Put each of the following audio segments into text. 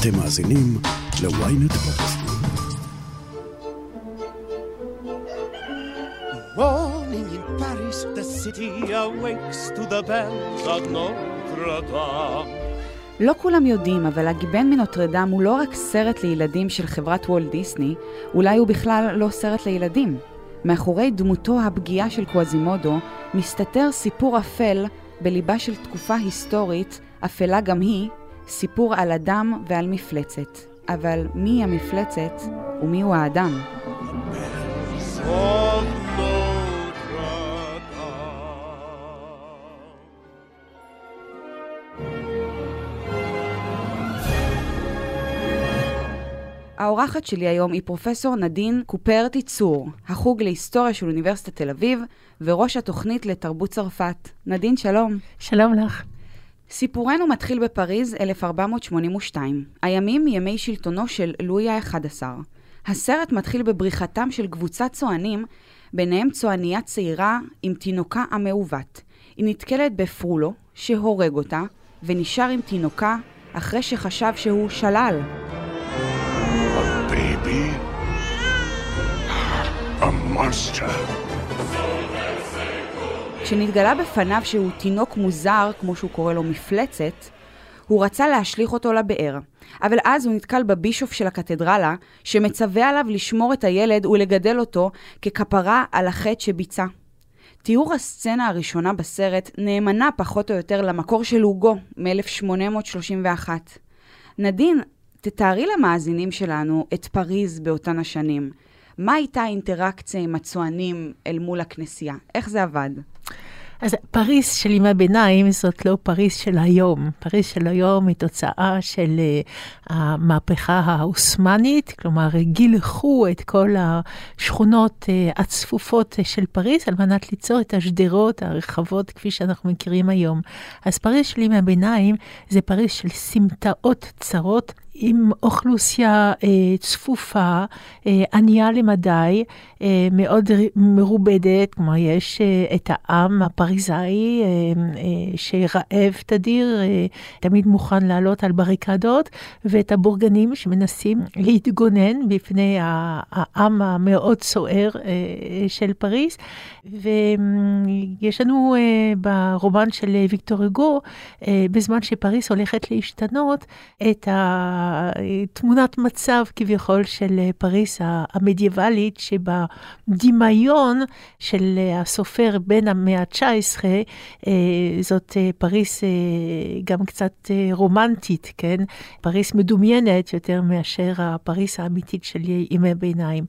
אתם מאזינים ל-ynet פודקאסט. Morning in Paris, the city awakes to the bells of Notre Dame. לא כולם יודעים, אבל הגיבן מנוטרדם הוא לא רק סרט לילדים של חברת וולט דיסני, אולי הוא בכלל לא סרט לילדים. מאחורי דמותו הפגיעה של קווזימודו מסתתר סיפור אפל בליבה של תקופה היסטורית, אפלה גם היא, סיפור על אדם ועל מפלצת. אבל מי המפלצת ומיהו האדם? האורחת שלי היום היא פרופסור נדין קופרטי צור, החוג להיסטוריה של אוניברסיטת תל אביב וראש התוכנית לתרבות צרפת. נדין, שלום. שלום לך. סיפורנו מתחיל בפריז 1482. הימים ימי שלטונו של לואי ה-11. הסרט מתחיל בבריחתם של קבוצת צוענים, ביניהם צועניה צעירה עם תינוקה המעוות. היא נתקלת בפרולו, שהורג אותה, ונשאר עם תינוקה אחרי שחשב שהוא שלל. Baby? A monster. כשנתגלה בפניו שהוא תינוק מוזר, כמו שהוא קורא לו מפלצת, הוא רצה להשליך אותו לבאר. אבל אז הוא נתקל בבישוף של הקתדרלה, שמצווה עליו לשמור את הילד ולגדל אותו ככפרה על החטא שביצע. תיאור הסצנה הראשונה בסרט נאמנה פחות או יותר למקור של הוגו מ-1831. נדין, תתארי למאזינים שלנו את פריז באותן השנים. מה הייתה האינטראקציה עם הצוענים אל מול הכנסייה? איך זה עבד? אז פריס של ימי הביניים זאת לא פריס של היום. פריס של היום היא תוצאה של אה, המהפכה האוסמנית, כלומר גילחו את כל השכונות אה, הצפופות אה, של פריס על מנת ליצור את השדרות הרחבות כפי שאנחנו מכירים היום. אז פריס של ימי הביניים זה פריס של סמטאות צרות. עם אוכלוסייה אה, צפופה, אה, ענייה למדי, אה, מאוד מרובדת, כלומר יש אה, את העם הפריזאי אה, אה, שרעב תדיר, אה, תמיד מוכן לעלות על בריקדות, ואת הבורגנים שמנסים להתגונן בפני העם המאוד סוער אה, של פריז. ויש לנו אה, ברומן של ויקטור הוגו, אה, בזמן שפריז הולכת להשתנות, את ה... תמונת מצב כביכול של פריס המדיאבלית, שבדמיון של הסופר בן המאה ה-19, זאת פריס גם קצת רומנטית, כן? פריס מדומיינת יותר מאשר הפריס האמיתית של ימי ביניים.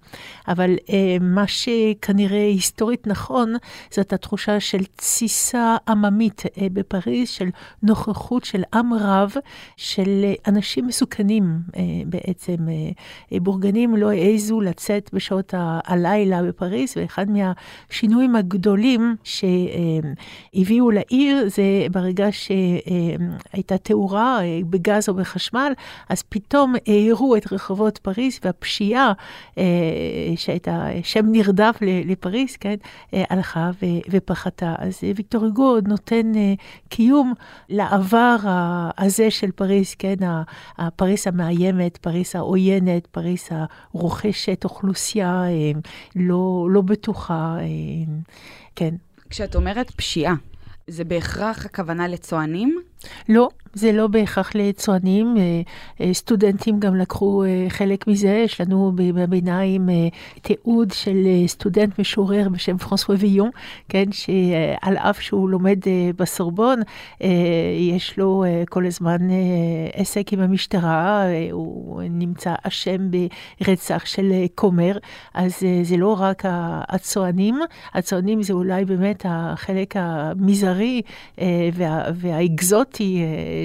אבל מה שכנראה היסטורית נכון, זאת התחושה של תסיסה עממית בפריס, של נוכחות של עם רב, של אנשים מסוכנים. אה, בעצם, אה, בורגנים לא העזו לצאת בשעות הלילה בפריז, ואחד מהשינויים הגדולים שהביאו לעיר זה ברגע שהייתה תאורה אה, בגז או בחשמל, אז פתאום האירו את רחובות פריז, והפשיעה שהייתה שם נרדף לפריז, כן, הלכה ופחתה. אז ויקטור הוגו נותן קיום לעבר הזה של פריז, כן, הפריס המאיימת, פריס העוינת, פריס הרוכשת אוכלוסייה אה, לא, לא בטוחה, אה, כן. כשאת אומרת פשיעה, זה בהכרח הכוונה לצוענים? לא, זה לא בהכרח לצוענים, אה, אה, סטודנטים גם לקחו אה, חלק מזה, יש לנו בביניים תיעוד של סטודנט משורר בשם פרנסואה ויון, כן, שעל אף שהוא לומד בסורבון, יש לו כל הזמן עסק עם המשטרה, הוא נמצא אשם ברצח של כומר, אז זה לא רק הצוענים, הצוענים זה אולי באמת החלק המזערי והאקזוטי.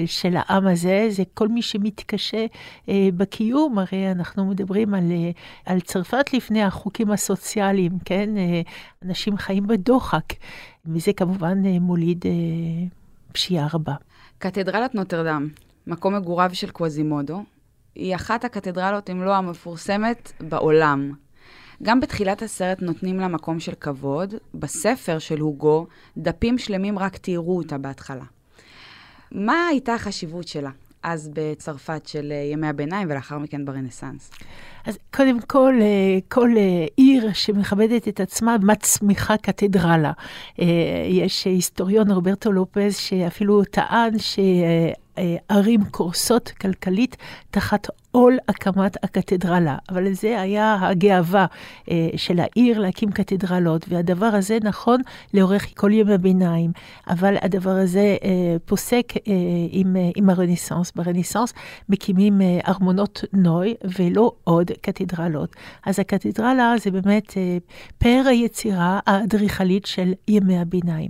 של העם הזה, זה כל מי שמתקשה אה, בקיום, הרי אנחנו מדברים על, אה, על צרפת לפני החוקים הסוציאליים, כן? אה, אנשים חיים בדוחק, וזה כמובן אה, מוליד אה, פשיעה רבה. קתדרלת נוטרדם, מקום מגוריו של קווזימודו, היא אחת הקתדרלות, אם לא המפורסמת, בעולם. גם בתחילת הסרט נותנים לה מקום של כבוד, בספר של הוגו, דפים שלמים רק תיארו אותה בהתחלה. מה הייתה החשיבות שלה? אז בצרפת של אה, ימי הביניים ולאחר מכן ברנסאנס? אז קודם כל, אה, כל אה, עיר שמכבדת את עצמה מצמיחה קתדרלה. יש היסטוריון רוברטו לופז שאפילו טען ש... ערים קורסות כלכלית תחת עול הקמת הקתדרלה. אבל זה היה הגאווה אה, של העיר להקים קתדרלות, והדבר הזה נכון לאורך כל ימי הביניים. אבל הדבר הזה אה, פוסק אה, עם, עם הרנסאנס. ברנסאנס מקימים ארמונות נוי ולא עוד קתדרלות. אז הקתדרלה זה באמת פאר היצירה האדריכלית של ימי הביניים.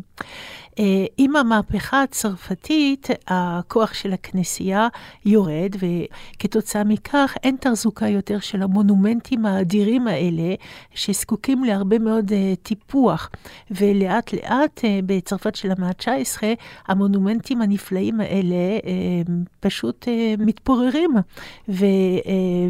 אה, עם המהפכה הצרפתית, הכוח של הכנסייה יורד, וכתוצאה מכך אין תחזוקה יותר של המונומנטים האדירים האלה, שזקוקים להרבה מאוד uh, טיפוח. ולאט לאט, uh, בצרפת של המאה ה-19, המונומנטים הנפלאים האלה פשוט מתפוררים.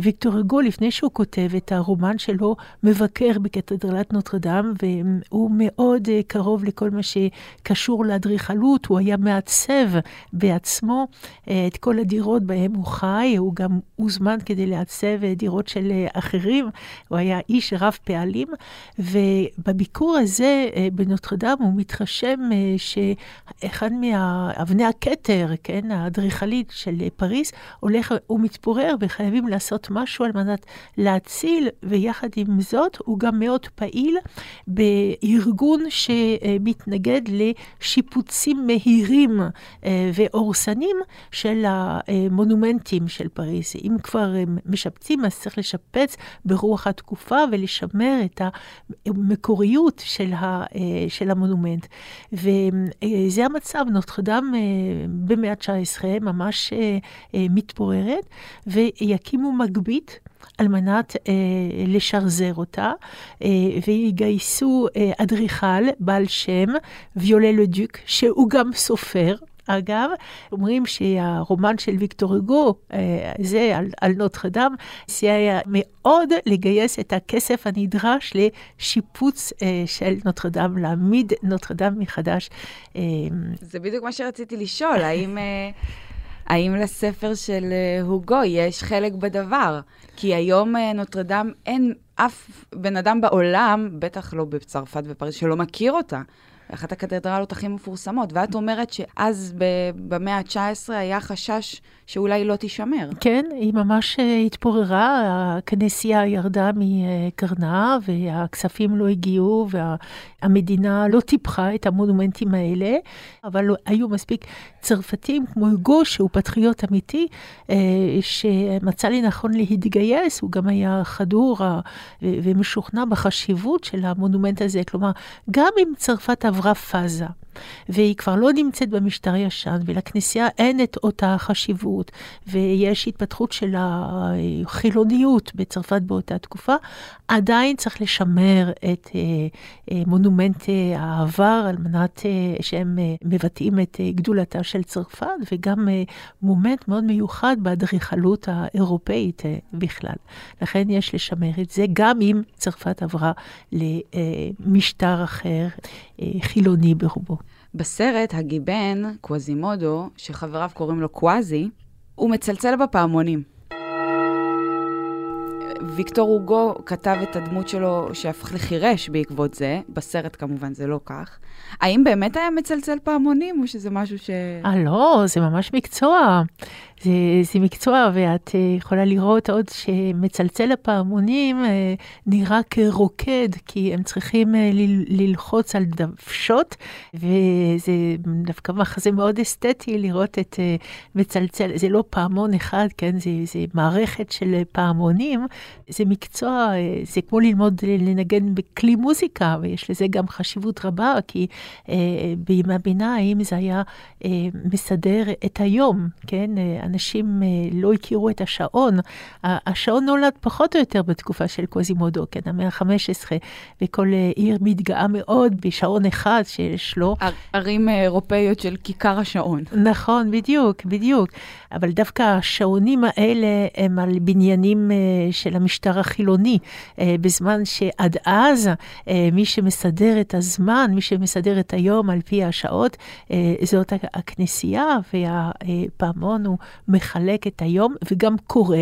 וויקטור הגו, לפני שהוא כותב את הרומן שלו, מבקר בקתדרלת נוטרדם, והוא מאוד קרוב לכל מה שקשור קשור לאדריכלות, הוא היה מעצב בעצמו אה, את כל הדירות בהן הוא חי, הוא גם הוזמן כדי לעצב אה, דירות של אה, אחרים, הוא היה איש רב פעלים, ובביקור הזה בנוטרדם הוא מתרשם שאחד מאבני הכתר, כן, האדריכלית של פריז, הולך ומתפורר וחייבים לעשות משהו על מנת להציל, ויחד עם זאת הוא גם מאוד פעיל בארגון שמתנגד שיפוצים מהירים אה, והורסנים של המונומנטים של פריז. אם כבר אה, משפצים, אז צריך לשפץ ברוח התקופה ולשמר את המקוריות של, ה, אה, של המונומנט. וזה המצב, נוטרדם במאה ה-19 ממש מתפוררת, ויקימו מגבית. על מנת אה, לשרזר אותה, אה, ויגייסו אה, אדריכל בעל שם, ויולה לדוק, שהוא גם סופר. אגב, אומרים שהרומן של ויקטור הוגו, אה, זה על, על נוטרדם, היה מאוד לגייס את הכסף הנדרש לשיפוץ אה, של נוטרדם, להעמיד נוטרדם מחדש. אה, זה בדיוק מה שרציתי לשאול, האם... האם לספר של הוגו יש חלק בדבר? כי היום אה, נוטרדם אין אף בן אדם בעולם, בטח לא בצרפת ופריז, שלא מכיר אותה. אחת הקתדרלות הכי מפורסמות, ואת אומרת שאז במאה ה-19 היה חשש שאולי לא תישמר. כן, היא ממש אה, התפוררה, הכנסייה ירדה מקרנה, והכספים לא הגיעו, והמדינה לא טיפחה את המונומנטים האלה, אבל היו מספיק צרפתים כמו גו, שהוא פטריוט אמיתי, אה, שמצא לי נכון להתגייס, הוא גם היה חדור ומשוכנע בחשיבות של המונומנט הזה. כלומר, גם אם צרפת עברה פאזה, והיא כבר לא נמצאת במשטר ישן, ולכנסייה אין את אותה חשיבות, ויש התפתחות של החילוניות בצרפת באותה תקופה, עדיין צריך לשמר את אה, אה, מונומנטי העבר, על מנת אה, שהם מבטאים את גדולתה של צרפת, וגם מומנט מאוד מיוחד באדריכלות האירופאית בכלל. לכן יש לשמר את זה, גם אם צרפת עברה למשטר אחר, חילוני ברובו. בסרט, הגיבן, קווזימודו, שחבריו קוראים לו קוואזי, הוא מצלצל בפעמונים. ויקטור הוגו כתב את הדמות שלו שהפך לחירש בעקבות זה, בסרט כמובן זה לא כך. האם באמת היה מצלצל פעמונים, או שזה משהו ש... אה, לא, זה ממש מקצוע. זה, זה מקצוע, ואת אה, יכולה לראות עוד שמצלצל הפעמונים אה, נראה כרוקד, כי הם צריכים אה, ללחוץ על דוושות, וזה דווקא מחזה מאוד אסתטי לראות את מצלצל, זה לא פעמון אחד, כן, זה, זה מערכת של פעמונים, זה מקצוע, זה כמו ללמוד לנגן בכלי מוזיקה, ויש לזה גם חשיבות רבה, כי אה, בימי הביניים זה היה אה, מסדר את היום, כן? אנשים אה, לא הכירו את השעון. השעון נולד פחות או יותר בתקופה של קוזימודו, כן, המאה ה-15, וכל אה, עיר מתגאה מאוד בשעון אחד שיש לו. ערים אה, אירופאיות של כיכר השעון. נכון, בדיוק, בדיוק. אבל דווקא השעונים האלה הם על בניינים של המשטר החילוני, אה, בזמן שעד אז אה, מי שמסדר את הזמן, מי שמסדר את היום על פי השעות, אה, זאת הכנסייה, והפעמון הוא מחלק את היום וגם קורא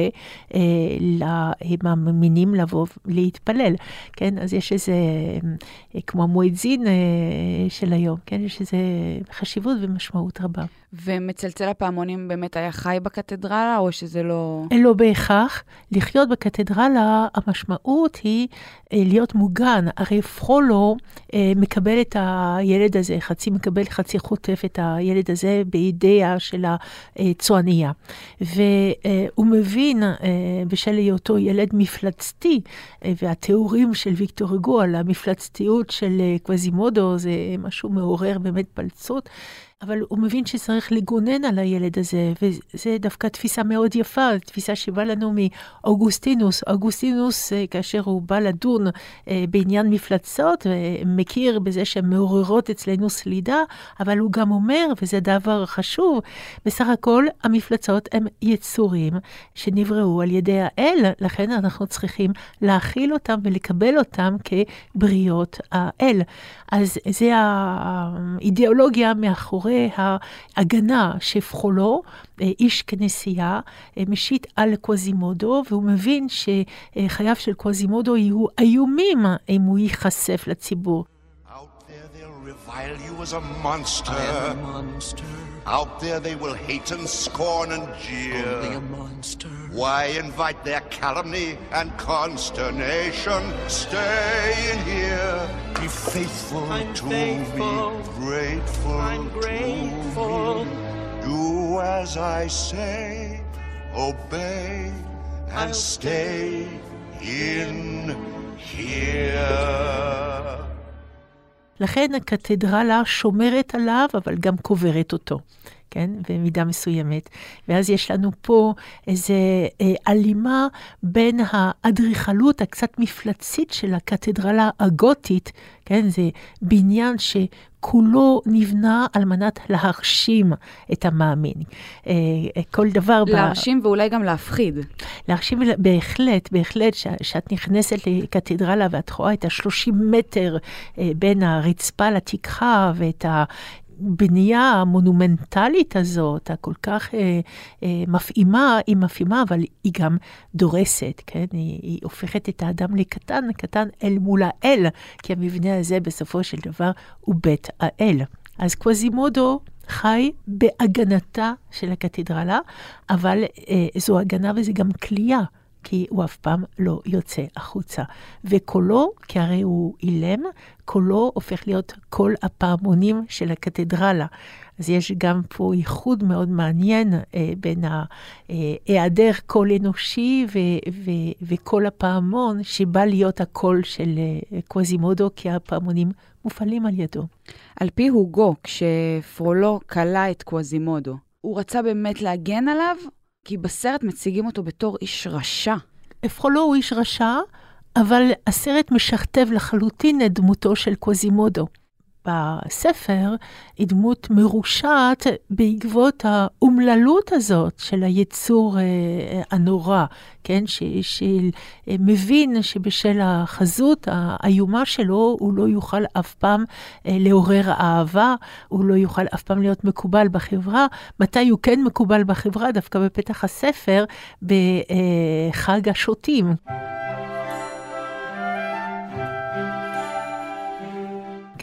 למאמינים לבוא להתפלל, כן? אז יש איזה, כמו המועדזין של היום, כן? יש איזה חשיבות ומשמעות רבה. ומצלצל הפעמונים באמת היה חי בקתדרלה, או שזה לא... לא בהכרח. לחיות בקתדרלה, המשמעות היא אה, להיות מוגן. הרי פרולו אה, מקבל את הילד הזה, חצי מקבל, חצי חוטף את הילד הזה בידיה של הצוענייה. והוא מבין, אה, בשל היותו ילד מפלצתי, והתיאורים של ויקטור הגו על המפלצתיות של קווזימודו, זה משהו מעורר באמת פלצות. אבל הוא מבין שצריך לגונן על הילד הזה, וזו דווקא תפיסה מאוד יפה, תפיסה שבאה לנו מאוגוסטינוס. אוגוסטינוס, אה, כאשר הוא בא לדון אה, בעניין מפלצות, מכיר בזה שהן מעוררות אצלנו סלידה, אבל הוא גם אומר, וזה דבר חשוב, בסך הכל המפלצות הן יצורים שנבראו על ידי האל, לכן אנחנו צריכים להכיל אותם ולקבל אותם כבריות האל. אז זה האידיאולוגיה מאחורי... ההגנה שפחולו, אה, איש כנסייה, אה, משית על קווזימודו, והוא מבין שחייו של קווזימודו יהיו איומים אם הוא ייחשף לציבור. revile you as a monster. I am a monster. Out there they will hate and scorn and jeer. Only a monster. Why invite their calumny and consternation? Stay in here. Be faithful I'm to faithful. me. Grateful I'm grateful. to me. Do as I say. Obey and I'll stay in here. לכן הקתדרלה שומרת עליו, אבל גם קוברת אותו. כן? במידה מסוימת. ואז יש לנו פה איזו אה, הלימה בין האדריכלות הקצת מפלצית של הקתדרלה הגותית, כן? זה בניין שכולו נבנה על מנת להרשים את המאמין. אה, אה כל דבר... להרשים ב... ואולי גם להפחיד. להרשים, בהחלט, בהחלט, כשאת נכנסת לקתדרלה ואת רואה את ה-30 מטר אה, בין הרצפה לתקחה ואת ה... הבנייה המונומנטלית הזאת, הכל כך אה, אה, מפעימה, היא מפעימה, אבל היא גם דורסת, כן? היא, היא הופכת את האדם לקטן, קטן אל מול האל, כי המבנה הזה בסופו של דבר הוא בית האל. אז קווזימודו חי בהגנתה של הקתדרלה, אבל אה, זו הגנה וזה גם כליאה. כי הוא אף פעם לא יוצא החוצה. וקולו, כי הרי הוא אילם, קולו הופך להיות קול הפעמונים של הקתדרלה. אז יש גם פה ייחוד מאוד מעניין אה, בין היעדר אה, קול אנושי ו- ו- וקול הפעמון, שבא להיות הקול של אה, קווזימודו, כי הפעמונים מופעלים על ידו. על פי הוגו, כשפרולו כלא את קווזימודו, הוא רצה באמת להגן עליו, כי בסרט מציגים אותו בתור איש רשע. אפרולו הוא איש רשע, אבל הסרט משכתב לחלוטין את דמותו של קוזימודו. בספר היא דמות מרושעת בעקבות האומללות הזאת של היצור אה, הנורא, כן? שמבין שבשל החזות האיומה שלו, הוא לא יוכל אף פעם אה, לעורר אהבה, הוא לא יוכל אף פעם להיות מקובל בחברה. מתי הוא כן מקובל בחברה? דווקא בפתח הספר, בחג השוטים.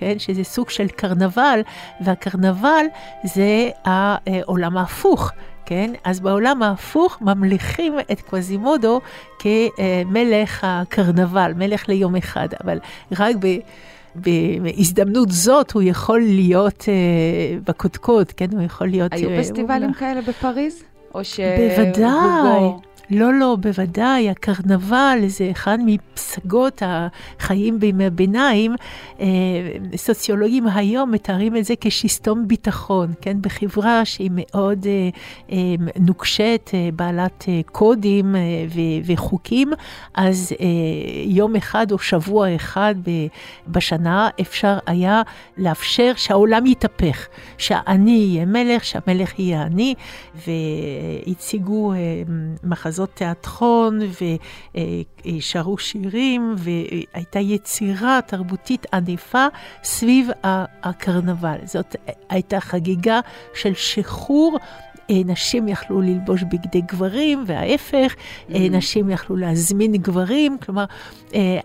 כן? שזה סוג של קרנבל, והקרנבל זה העולם ההפוך. כן? אז בעולם ההפוך ממליכים את קווזימודו כמלך הקרנבל, מלך ליום אחד, אבל רק ב... בהזדמנות זאת הוא יכול להיות אה, בקודקוד, כן? הוא יכול להיות... היו אה, פסטיבלים הוא... כאלה בפריז? או ש... בוודאי. לא, לא, בוודאי, הקרנבל זה אחד מפסגות החיים בימי הביניים. אה, סוציולוגים היום מתארים את זה כשסתום ביטחון, כן? בחברה שהיא מאוד אה, אה, נוקשת, בעלת קודים וחוקים, אז יום אחד או שבוע אחד בשנה אפשר היה לאפשר שהעולם יתהפך, שהאני יהיה מלך, שהמלך יהיה אני, והציגו מחזות. מחזות תיאטרון ושרו שירים, והייתה יצירה תרבותית ענפה סביב הקרנבל. זאת הייתה חגיגה של שחרור נשים יכלו ללבוש בגדי גברים, וההפך, mm-hmm. נשים יכלו להזמין גברים, כלומר,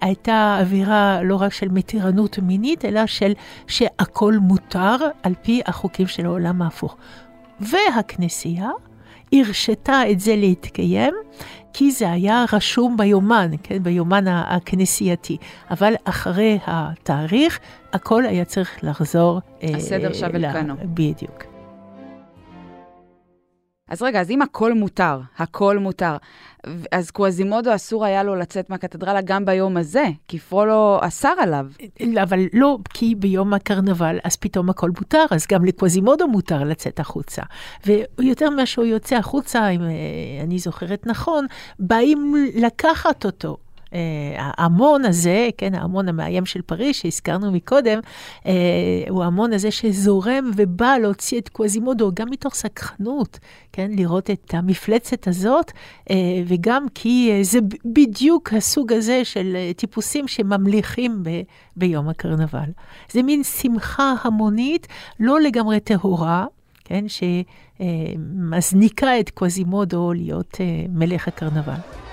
הייתה אווירה לא רק של מתירנות מינית, אלא של שהכל מותר על פי החוקים של העולם ההפוך. והכנסייה הרשתה את זה להתקיים, כי זה היה רשום ביומן, כן, ביומן הכנסייתי. אבל אחרי התאריך, הכל היה צריך לחזור. הסדר שב אל כנו. בדיוק. אז רגע, אז אם הכל מותר, הכל מותר, אז קווזימודו אסור היה לו לצאת מהקתדרלה גם ביום הזה, כי פרולו אסר עליו. אבל לא, כי ביום הקרנבל אז פתאום הכל מותר, אז גם לקווזימודו מותר לצאת החוצה. ויותר ממה שהוא יוצא החוצה, אם אני זוכרת נכון, באים לקחת אותו. ההמון הזה, כן, ההמון המאיים של פריז שהזכרנו מקודם, הוא ההמון הזה שזורם ובא להוציא את קווזימודו, גם מתוך סקחנות, כן, לראות את המפלצת הזאת, וגם כי זה בדיוק הסוג הזה של טיפוסים שממליכים ב, ביום הקרנבל. זה מין שמחה המונית, לא לגמרי טהורה, כן, שמזניקה את קווזימודו להיות מלך הקרנבל.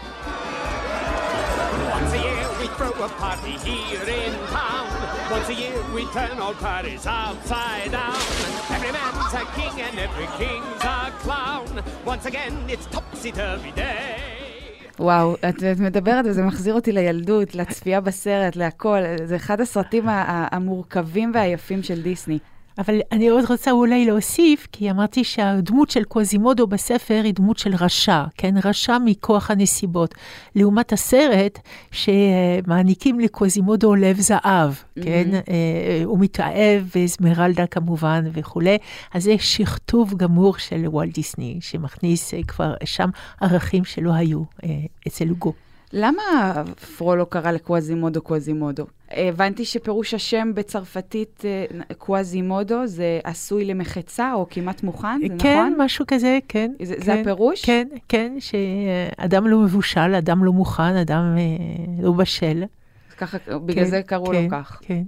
Party here in town. Once a year we turn all parties upside down. Every man's a king and every king's a clown. Once again it's topsy-turvy day. וואו, את, את מדברת וזה מחזיר אותי לילדות, לצפייה בסרט, להכל. זה אחד הסרטים המורכבים והיפים של דיסני. אבל אני עוד רוצה אולי להוסיף, כי אמרתי שהדמות של קוזימודו בספר היא דמות של רשע, כן? רשע מכוח הנסיבות. לעומת הסרט, שמעניקים לקוזימודו לב זהב, mm-hmm. כן? הוא מתאהב באזמרלדה כמובן וכולי. אז זה שכתוב גמור של וולט דיסני, שמכניס כבר שם ערכים שלא היו אצל הוגו. למה פרולו קרא לקווזימודו קווזימודו? הבנתי שפירוש השם בצרפתית קווזימודו זה עשוי למחצה או כמעט מוכן, זה כן, נכון? כן, משהו כזה, כן. זה, כן, זה הפירוש? כן, כן, שאדם לא מבושל, אדם לא מוכן, אדם אה, לא בשל. ככה, בגלל כן, זה קראו כן, לו כך. כן.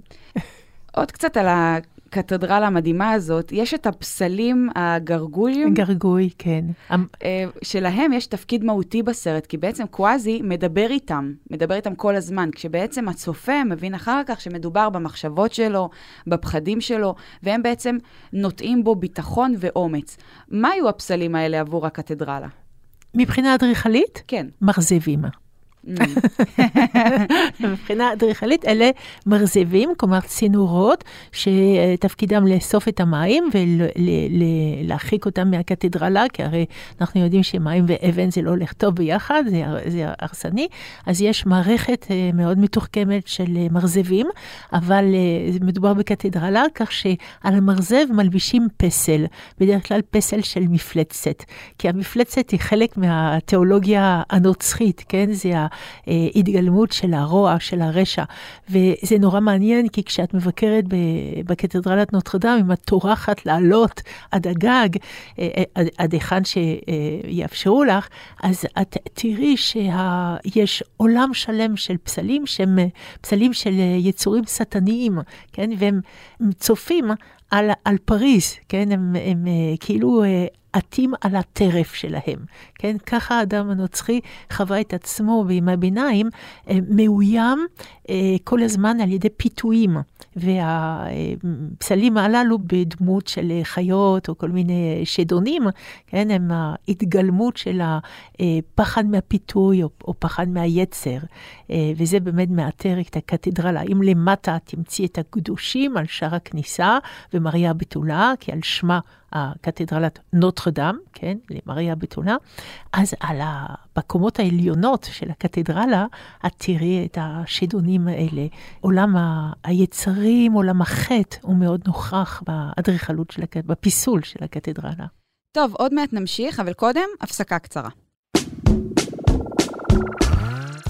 עוד קצת על ה... הקתדרלה המדהימה הזאת, יש את הפסלים הגרגוליים. גרגוי, כן. שלהם יש תפקיד מהותי בסרט, כי בעצם קוואזי מדבר איתם, מדבר איתם כל הזמן, כשבעצם הצופה מבין אחר כך שמדובר במחשבות שלו, בפחדים שלו, והם בעצם נוטעים בו ביטחון ואומץ. מה היו הפסלים האלה עבור הקתדרלה? מבחינה אדריכלית? כן. מרזבים. מבחינה אדריכלית אלה מרזבים, כלומר צינורות, שתפקידם לאסוף את המים ולהרחיק אותם מהקתדרלה, כי הרי אנחנו יודעים שמים ואבן זה לא הולך טוב ביחד, זה, זה הרסני. אז יש מערכת מאוד מתוחכמת של מרזבים, אבל מדובר בקתדרלה, כך שעל המרזב מלבישים פסל, בדרך כלל פסל של מפלצת, כי המפלצת היא חלק מהתיאולוגיה הנוצרית, כן? זה ההתגלמות של הרוע, של הרשע. וזה נורא מעניין, כי כשאת מבקרת בקתדרלת נוטרדם, אם את טורחת לעלות עד הגג, אה, אה, עד היכן שיאפשרו לך, אז את תראי שיש עולם שלם של פסלים, שהם פסלים של יצורים שטניים, כן? והם צופים על, על פריז, כן? הם, הם כאילו עטים על הטרף שלהם. כן, ככה האדם הנוצרי חווה את עצמו בימי הביניים, אה, מאוים אה, כל הזמן על ידי פיתויים. והפסלים הללו בדמות של חיות או כל מיני שדונים, כן, הם ההתגלמות של הפחד מהפיתוי או, או פחד מהיצר. אה, וזה באמת מאתר את הקתדרלה. אם למטה תמצאי את הקדושים על שער הכניסה ומריה הבתולה, כי על שמה הקתדרלת נוטרדם, כן, למריה הבתולה, אז על ה... בקומות העליונות של הקתדרלה, את תראי את השדונים האלה. עולם ה... היצרים, עולם החטא, הוא מאוד נוכח באדריכלות של הקת... בפיסול של הקתדרלה. טוב, עוד מעט נמשיך, אבל קודם, הפסקה קצרה.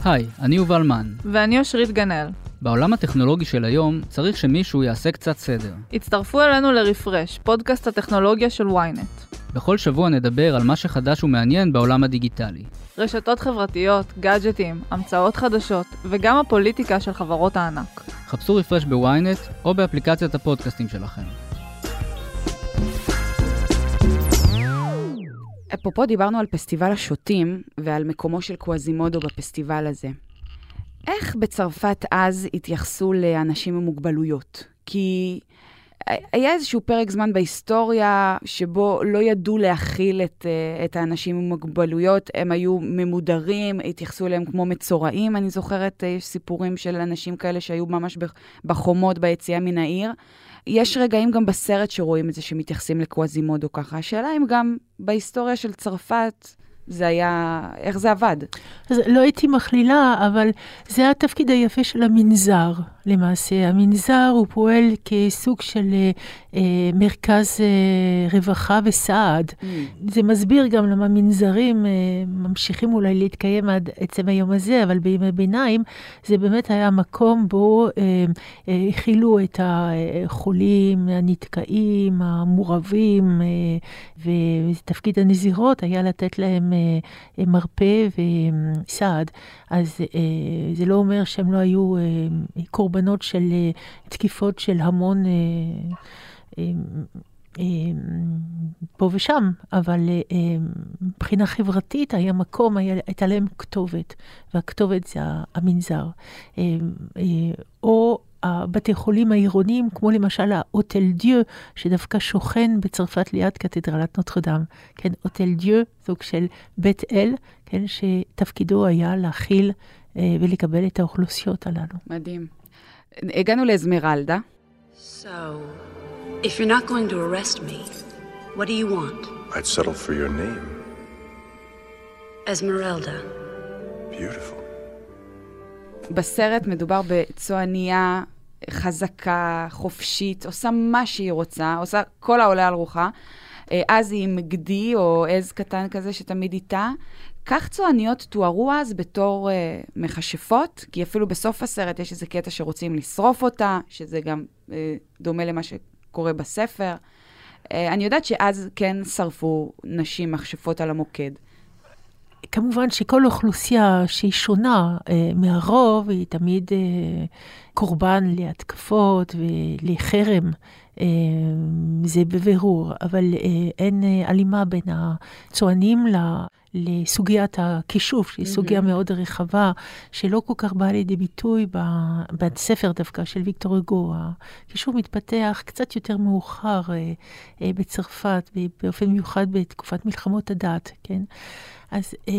היי, אני יובל מן. ואני אושרית גנאל. בעולם הטכנולוגי של היום צריך שמישהו יעשה קצת סדר. הצטרפו אלינו לרפרש, פודקאסט הטכנולוגיה של ynet. בכל שבוע נדבר על מה שחדש ומעניין בעולם הדיגיטלי. רשתות חברתיות, גאדג'טים, המצאות חדשות, וגם הפוליטיקה של חברות הענק. חפשו רפרש בוויינט או באפליקציית הפודקאסטים שלכם. אפרופו דיברנו על פסטיבל השוטים ועל מקומו של קווזימודו בפסטיבל הזה. איך בצרפת אז התייחסו לאנשים עם מוגבלויות? כי היה איזשהו פרק זמן בהיסטוריה שבו לא ידעו להכיל את, אה, את האנשים עם מוגבלויות, הם היו ממודרים, התייחסו אליהם כמו מצורעים. אני זוכרת, אה, יש סיפורים של אנשים כאלה שהיו ממש בחומות ביציאה מן העיר. יש רגעים גם בסרט שרואים את זה, שמתייחסים לקווזימודו ככה. השאלה אם גם בהיסטוריה של צרפת זה היה, איך זה עבד? אז לא הייתי מכלילה, אבל זה התפקיד היפה של המנזר. למעשה. המנזר הוא פועל כסוג של אה, אה, מרכז אה, רווחה וסעד. Mm. זה מסביר גם למה מנזרים אה, ממשיכים אולי להתקיים עד עצם היום הזה, אבל בימי ביניים זה באמת היה מקום בו אה, אה, הכילו את החולים, הנתקעים, המורבים, אה, ותפקיד הנזירות היה לתת להם אה, מרפא וסעד. אז אה, זה לא אומר שהם לא היו אה, קורבנות של אה, תקיפות של המון פה ושם, אבל מבחינה חברתית היה מקום, הייתה להם כתובת, והכתובת זה המנזר. או הבתי חולים העירוניים, כמו למשל האוטל דיו, שדווקא שוכן בצרפת ליד קתדרלת נוטרדם. כן, אוטל דיו, סוג של בית אל, כן, שתפקידו היה להכיל אה, ולקבל את האוכלוסיות הללו. מדהים. הגענו לאזמרלדה. So, if you're not going to arrest me, what do you want? I'd settle for your name. Esmeralda. Beautiful. בסרט מדובר בצועניה חזקה, חופשית, עושה מה שהיא רוצה, עושה כל העולה על רוחה. אה, אז היא עם גדי או עז קטן כזה שתמיד איתה. כך צועניות תוארו אז בתור uh, מכשפות, כי אפילו בסוף הסרט יש איזה קטע שרוצים לשרוף אותה, שזה גם uh, דומה למה שקורה בספר. Uh, אני יודעת שאז כן שרפו נשים מכשפות על המוקד. כמובן שכל אוכלוסייה שהיא שונה אה, מהרוב, היא תמיד אה, קורבן להתקפות ולחרם. אה, זה בבירור, אבל אין הלימה בין הצוענים. לסוגיית הכישוף, שהיא סוגיה מאוד רחבה, שלא כל כך באה לידי ביטוי בספר דווקא של ויקטור אגו. הכישוף מתפתח קצת יותר מאוחר בצרפת, באופן מיוחד בתקופת מלחמות הדת, כן? אז אה,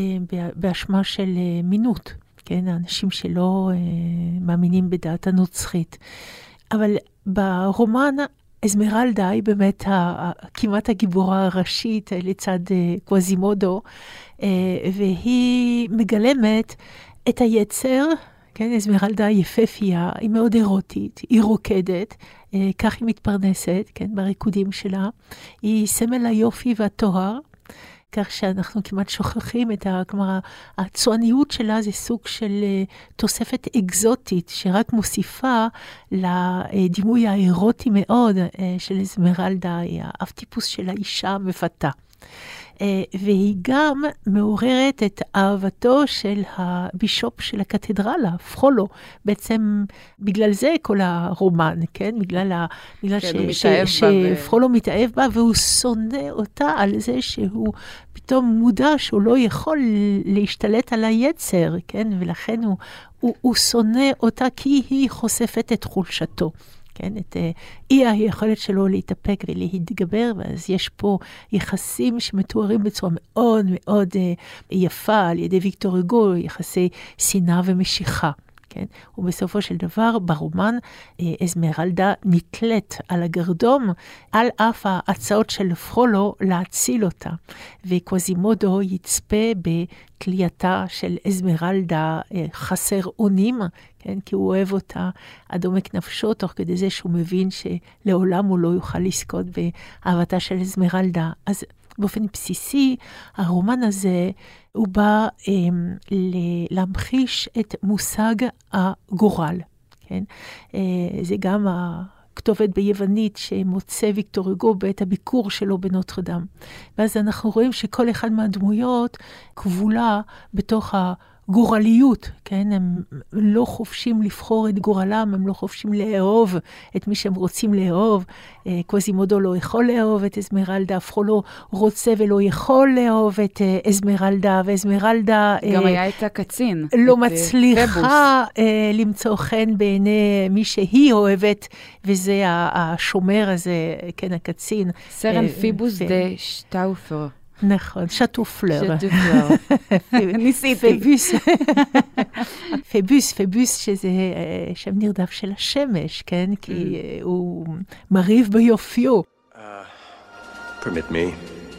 באשמה של אה, מינות, כן? האנשים שלא אה, מאמינים בדת הנוצחית. אבל ברומן אזמרלדה היא באמת ה, כמעט הגיבורה הראשית לצד קווזימודו, והיא מגלמת את היצר, כן, אזמרלדה יפהפייה, היא מאוד אירוטית, היא רוקדת, כך היא מתפרנסת, כן, בריקודים שלה. היא סמל היופי והטוהר, כך שאנחנו כמעט שוכחים את ה... כלומר, הצועניות שלה זה סוג של uh, תוספת אקזוטית, שרק מוסיפה לדימוי האירוטי מאוד uh, של אזמרלדה, היא האב טיפוס של האישה המפתה. אה, והיא גם מעוררת את אהבתו של הבישופ של הקתדרלה, פרולו. בעצם בגלל זה כל הרומן, כן? בגלל, ה... בגלל כן, ש... ש... שפרולו מתאהב בה, והוא שונא אותה על זה שהוא פתאום מודע שהוא לא יכול להשתלט על היצר, כן? ולכן הוא, הוא, הוא שונא אותה כי היא חושפת את חולשתו. כן? את uh, אי היכולת שלו להתאפק ולהתגבר, ואז יש פה יחסים שמתוארים בצורה מאוד מאוד uh, יפה על ידי ויקטור אגו, יחסי שנאה ומשיכה. כן? ובסופו של דבר, ברומן, אה, אזמרלדה נתלית על הגרדום, על אף ההצעות של פרולו להציל אותה. וקוזימודו יצפה בתלייתה של אזמרלדה אה, חסר אונים, כן? כי הוא אוהב אותה עד עומק נפשו, תוך כדי זה שהוא מבין שלעולם הוא לא יוכל לזכות באהבתה של אזמרלדה. אז באופן בסיסי, הרומן הזה, הוא בא אה, להמחיש את מושג הגורל, כן? אה, זה גם כתובת ביוונית שמוצא ויקטור הוגו בעת הביקור שלו בנוטרדם. ואז אנחנו רואים שכל אחד מהדמויות כבולה בתוך ה... גורליות, כן? הם לא חופשים לבחור את גורלם, הם לא חופשים לאהוב את מי שהם רוצים לאהוב. אה, קווזימודו לא יכול לאהוב את אזמרלדה, אף אחד לא רוצה ולא יכול לאהוב את אה, אזמרלדה, ואזמרלדה... גם אה, היה את הקצין. לא את, מצליחה אה, למצוא חן בעיני מי שהיא אוהבת, וזה השומר הזה, כן, הקצין. סרן אה, פיבוס דה שטאופר. נכון, שטופלר. שטופלר. ניסיתי. פבוס, פבוס, פבוס, שזה שם נרדף של השמש, כן? כי הוא מרהיב ביופיו. Permit me.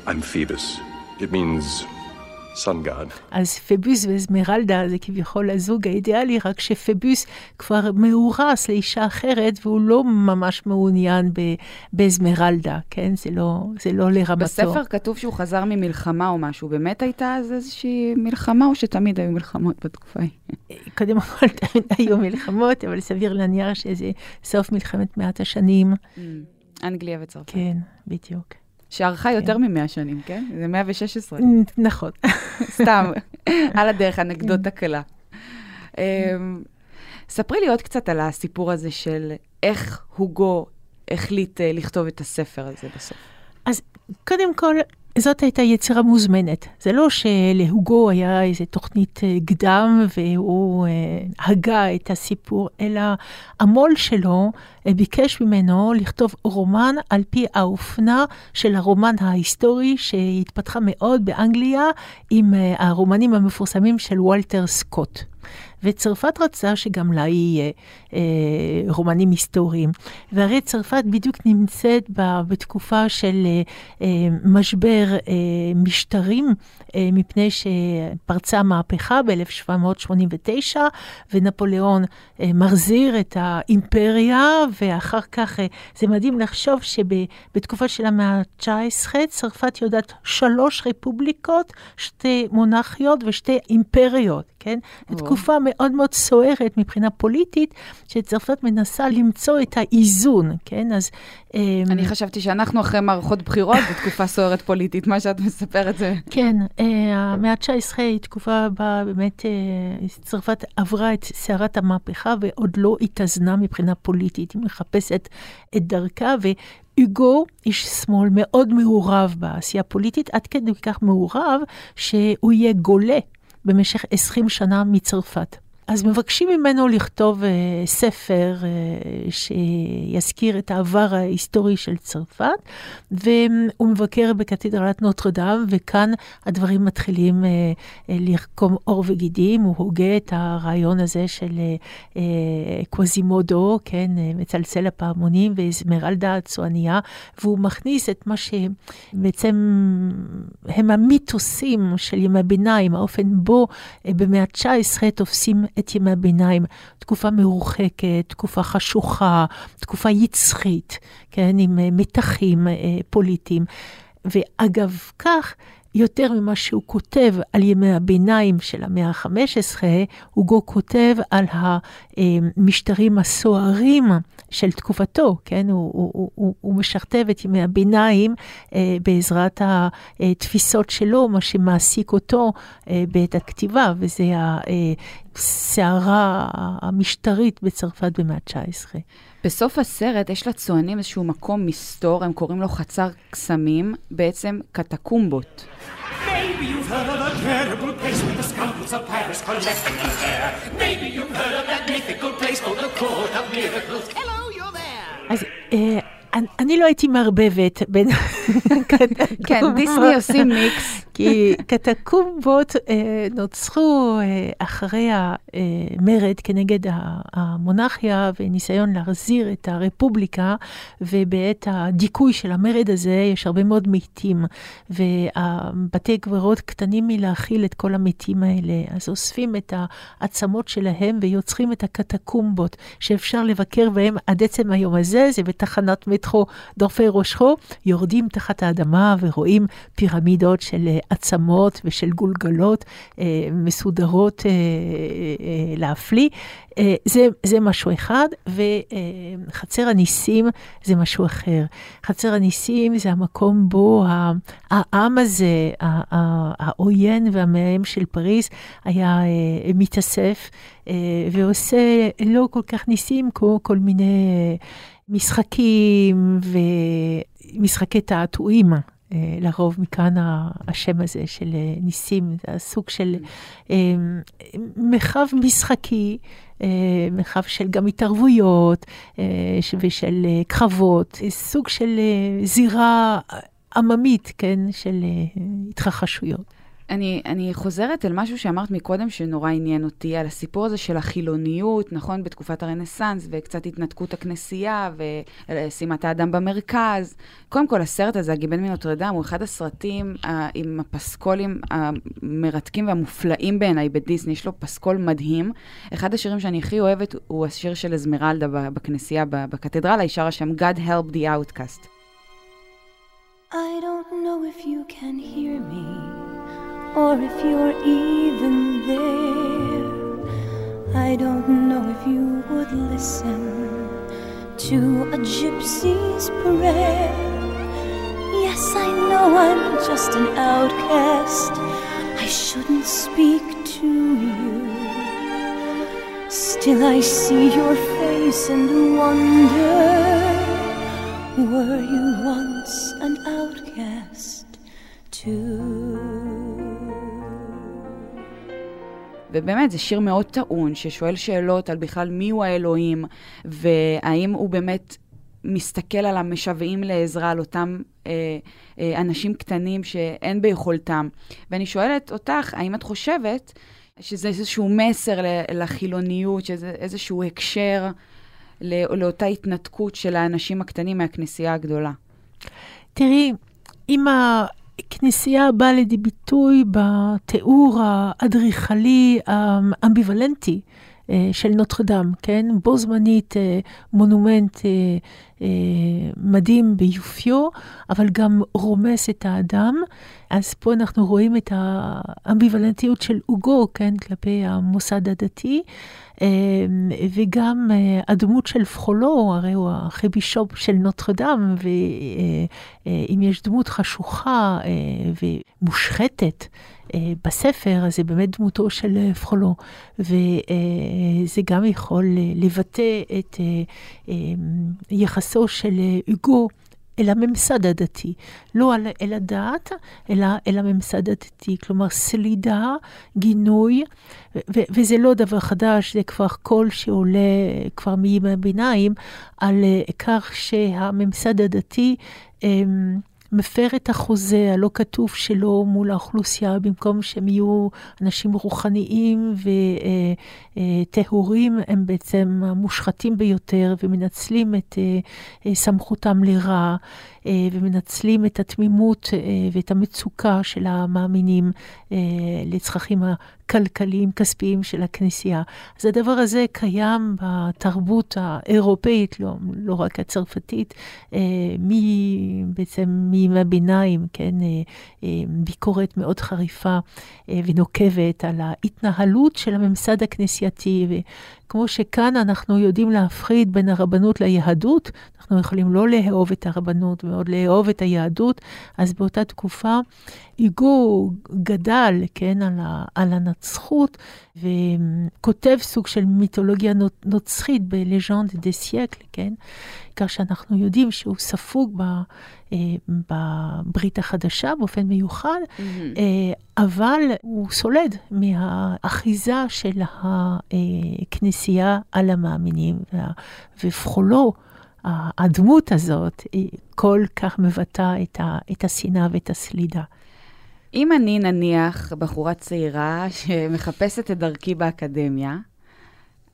I'm Phoebus. It means sun god. אז פבוס ואזמרלדה זה כביכול הזוג האידיאלי, רק שפבוס כבר מאורס לאישה אחרת, והוא לא ממש מעוניין באזמרלדה, כן? זה לא, זה לא לרמתו. בספר כתוב שהוא חזר ממלחמה או משהו. באמת הייתה אז איזושהי מלחמה, או שתמיד היו מלחמות בתקופה ההיא? קודם כל, תמיד היו מלחמות, אבל סביר להניח שזה סוף מלחמת מעט השנים. אנגליה וצרפת. כן, בדיוק. שארכה יותר מ-100 שנים, כן? זה 116. נכון. סתם, על הדרך, אנקדוטה קלה. אמ, ספרי לי עוד קצת על הסיפור הזה של איך הוגו החליט אה, לכתוב את הספר הזה בסוף. אז קודם כל, זאת הייתה יצירה מוזמנת. זה לא שלהוגו היה איזו תוכנית אה, קדם והוא אה, הגה את הסיפור, אלא המו"ל שלו אה, ביקש ממנו לכתוב רומן על פי האופנה של הרומן ההיסטורי שהתפתחה מאוד באנגליה עם הרומנים המפורסמים של וולטר סקוט. וצרפת רצה שגם לה יהיה רומנים היסטוריים. והרי צרפת בדיוק נמצאת בתקופה של אה, אה, משבר אה, משטרים, אה, מפני שפרצה מהפכה ב-1789, ונפוליאון אה, מחזיר את האימפריה, ואחר כך, אה, זה מדהים לחשוב שבתקופה של המאה ה-19, צרפת יודעת שלוש רפובליקות, שתי מונרכיות ושתי אימפריות, כן? זו תקופה מאוד מאוד סוערת מבחינה פוליטית, שצרפת מנסה למצוא את האיזון, כן? אז... אמ, אני חשבתי שאנחנו אחרי מערכות בחירות בתקופה סוערת פוליטית, מה שאת מספרת זה... כן, אה, המאה ה-19 היא תקופה בה באמת אה, צרפת עברה את סערת המהפכה ועוד לא התאזנה מבחינה פוליטית. היא מחפשת את דרכה, והוגו, איש שמאל מאוד מעורב בעשייה הפוליטית, עד כדי כך מעורב שהוא יהיה גולה במשך 20 שנה מצרפת. אז מבקשים ממנו לכתוב uh, ספר uh, שיזכיר את העבר ההיסטורי של צרפת, והוא מבקר בקתדרלת נוטרדם, וכאן הדברים מתחילים uh, uh, לרקום עור וגידים. הוא הוגה את הרעיון הזה של uh, uh, קווזימודו, כן, uh, מצלצל הפעמונים ואזמרלדה הצועניה, והוא מכניס את מה שבעצם הם המיתוסים של ימי הביניים, האופן בו uh, במאה ה-19 תופסים את ימי הביניים, תקופה מרוחקת, תקופה חשוכה, תקופה יצחית, כן, עם מתחים פוליטיים. ואגב כך, יותר ממה שהוא כותב על ימי הביניים של המאה ה-15, הוגו כותב על המשטרים הסוערים של תקופתו, כן? הוא, הוא, הוא, הוא משכתב את ימי הביניים אה, בעזרת התפיסות שלו, מה שמעסיק אותו אה, בעת הכתיבה, וזה הסערה המשטרית בצרפת במאה ה-19. בסוף הסרט יש לצוענים איזשהו מקום מסתור, הם קוראים לו חצר קסמים, בעצם קטקומבות. Maybe you've heard of the terrible place where the scoundrels of Paris collect in there. Maybe you've heard of that mythical place called the Court of Miracles. Hello, you're there. אז אה, אני, לא הייתי מערבבת בין. כן, דיסני עושים מיקס. כי קטקומבות אה, נוצרו אה, אחרי המרד כנגד המונרכיה וניסיון להחזיר את הרפובליקה, ובעת הדיכוי של המרד הזה יש הרבה מאוד מתים, ובתי קברות קטנים מלהכיל את כל המתים האלה, אז אוספים את העצמות שלהם ויוצרים את הקטקומבות, שאפשר לבקר בהם עד עצם היום הזה, זה בתחנת מטרו דורפי ראשו, יורדים מתחת האדמה ורואים פירמידות של אה, עצמות ושל גולגלות אה, מסודרות אה, להפליא. זה, זה משהו אחד, וחצר הניסים זה משהו אחר. חצר הניסים זה המקום בו העם הזה, העוין והמאיים של פריז, היה מתאסף ועושה לא כל כך ניסים כמו כל מיני משחקים ומשחקי תעתועים. לרוב מכאן השם הזה של ניסים, זה הסוג של מרחב משחקי אה, מרחב של גם התערבויות אה, ושל אה, קרבות, סוג של זירה עממית, כן, של התרחשויות. אני, אני חוזרת אל משהו שאמרת מקודם שנורא עניין אותי, על הסיפור הזה של החילוניות, נכון? בתקופת הרנסאנס, וקצת התנתקות הכנסייה, ושימת האדם במרכז. קודם כל, הסרט הזה, הגיבן מנוטרדם, הוא אחד הסרטים uh, עם הפסקולים המרתקים והמופלאים בעיניי בדיסני. יש לו פסקול מדהים. אחד השירים שאני הכי אוהבת הוא השיר של אזמרלדה בכנסייה, בקתדרלה, היא שרה שם God Help the Outcast. I don't know if you can hear me. Or if you're even there. I don't know if you would listen to a gypsy's prayer. Yes, I know I'm just an outcast. I shouldn't speak to you. Still, I see your face and wonder were you once an outcast too? ובאמת, זה שיר מאוד טעון, ששואל שאלות על בכלל מיהו האלוהים, והאם הוא באמת מסתכל על המשוועים לעזרה, על אותם אה, אה, אנשים קטנים שאין ביכולתם. ואני שואלת אותך, האם את חושבת שזה איזשהו מסר לחילוניות, שזה איזשהו הקשר לא, לאותה התנתקות של האנשים הקטנים מהכנסייה הגדולה? תראי, אם כנסייה באה לידי ביטוי בתיאור האדריכלי האמביוולנטי אה, של נוטרדם, כן? בו זמנית אה, מונומנט אה, מדהים ביופיו, אבל גם רומס את האדם. אז פה אנחנו רואים את האמביוולנטיות של אוגו, כן? כלפי המוסד הדתי. אמ, וגם אה, הדמות של פחולו, הרי הוא הארכיבישופ של נוטרדם, ואם יש דמות חשוכה אה, ומושחתת, אה, בספר, אז זה באמת דמותו של פחולו, וזה גם יכול לבטא את יחסו של אוגו אל הממסד הדתי. לא אל הדת, אלא אל הממסד הדתי. כלומר, סלידה, גינוי, ו- וזה לא דבר חדש, זה כבר קול שעולה כבר מימי הביניים, על כך שהממסד הדתי... אמ, מפר את החוזה הלא כתוב שלו מול האוכלוסייה, במקום שהם יהיו אנשים רוחניים וטהורים, הם בעצם המושחתים ביותר ומנצלים את אה, אה, סמכותם לרע. אה, ומנצלים את התמימות ואת המצוקה של המאמינים לצרכים הכלכליים, כספיים של הכנסייה. אז הדבר הזה קיים בתרבות האירופאית, לא, לא רק הצרפתית, בעצם מימי הביניים, כן, ביקורת מאוד חריפה ונוקבת על ההתנהלות של הממסד הכנסייתי. כמו שכאן אנחנו יודעים להפריד בין הרבנות ליהדות, אנחנו יכולים לא לאהוב את הרבנות ועוד לאהוב את היהדות, אז באותה תקופה הוגו גדל, כן, על, ה, על הנצרות, וכותב סוג של מיתולוגיה נוצרית ב Légende des siècles, כן, כך שאנחנו יודעים שהוא ספוג ב, אה, בברית החדשה באופן מיוחד, mm-hmm. אה, אבל הוא סולד מהאחיזה של הכנסייה על המאמינים, ופחולו. הדמות הזאת כל כך מבטאה את, ה, את השנאה ואת הסלידה. אם אני נניח בחורה צעירה שמחפשת את דרכי באקדמיה,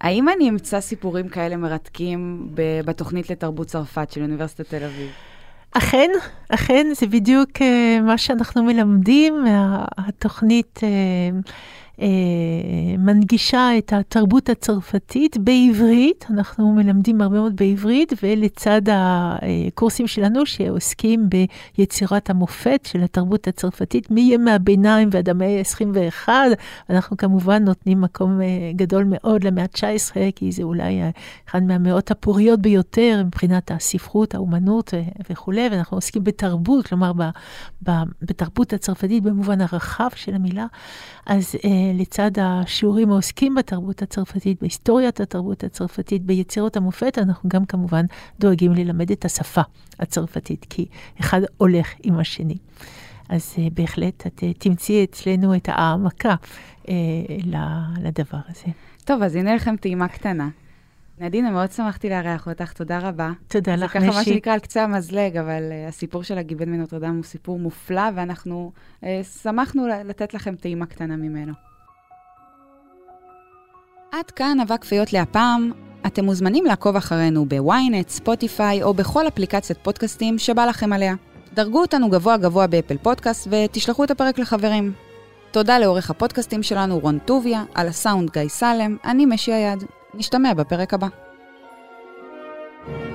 האם אני אמצא סיפורים כאלה מרתקים בתוכנית לתרבות צרפת של אוניברסיטת תל אביב? אכן, אכן, זה בדיוק uh, מה שאנחנו מלמדים. התוכנית uh, אה, מנגישה את התרבות הצרפתית בעברית, אנחנו מלמדים הרבה מאוד בעברית, ולצד הקורסים שלנו שעוסקים ביצירת המופת של התרבות הצרפתית מימי הביניים ועד המאה ה-21, אנחנו כמובן נותנים מקום אה, גדול מאוד למאה ה-19, כי זה אולי אחד מהמאות הפוריות ביותר מבחינת הספרות, האומנות אה, וכולי, ואנחנו עוסקים בתרבות, כלומר בתרבות הצרפתית במובן הרחב של המילה. אז אה, לצד השיעורים העוסקים בתרבות הצרפתית, בהיסטוריית התרבות הצרפתית, ביצירות המופת, אנחנו גם כמובן דואגים ללמד את השפה הצרפתית, כי אחד הולך עם השני. אז uh, בהחלט את uh, תמצאי אצלנו את העמקה uh, לדבר הזה. טוב, אז הנה לכם טעימה קטנה. נדינה, מאוד שמחתי לארח אותך, תודה רבה. תודה לך, משי. זה ככה מה שנקרא על קצה המזלג, אבל uh, הסיפור של הגיבן מנוטרדם הוא סיפור מופלא, ואנחנו uh, שמחנו לתת לכם טעימה קטנה ממנו. עד כאן אבק פיות להפעם. אתם מוזמנים לעקוב אחרינו בוויינט, ספוטיפיי או בכל אפליקציית פודקאסטים שבא לכם עליה. דרגו אותנו גבוה גבוה באפל פודקאסט ותשלחו את הפרק לחברים. תודה לעורך הפודקאסטים שלנו רון טוביה, על הסאונד גיא סלם, אני משי היד. נשתמע בפרק הבא. thank you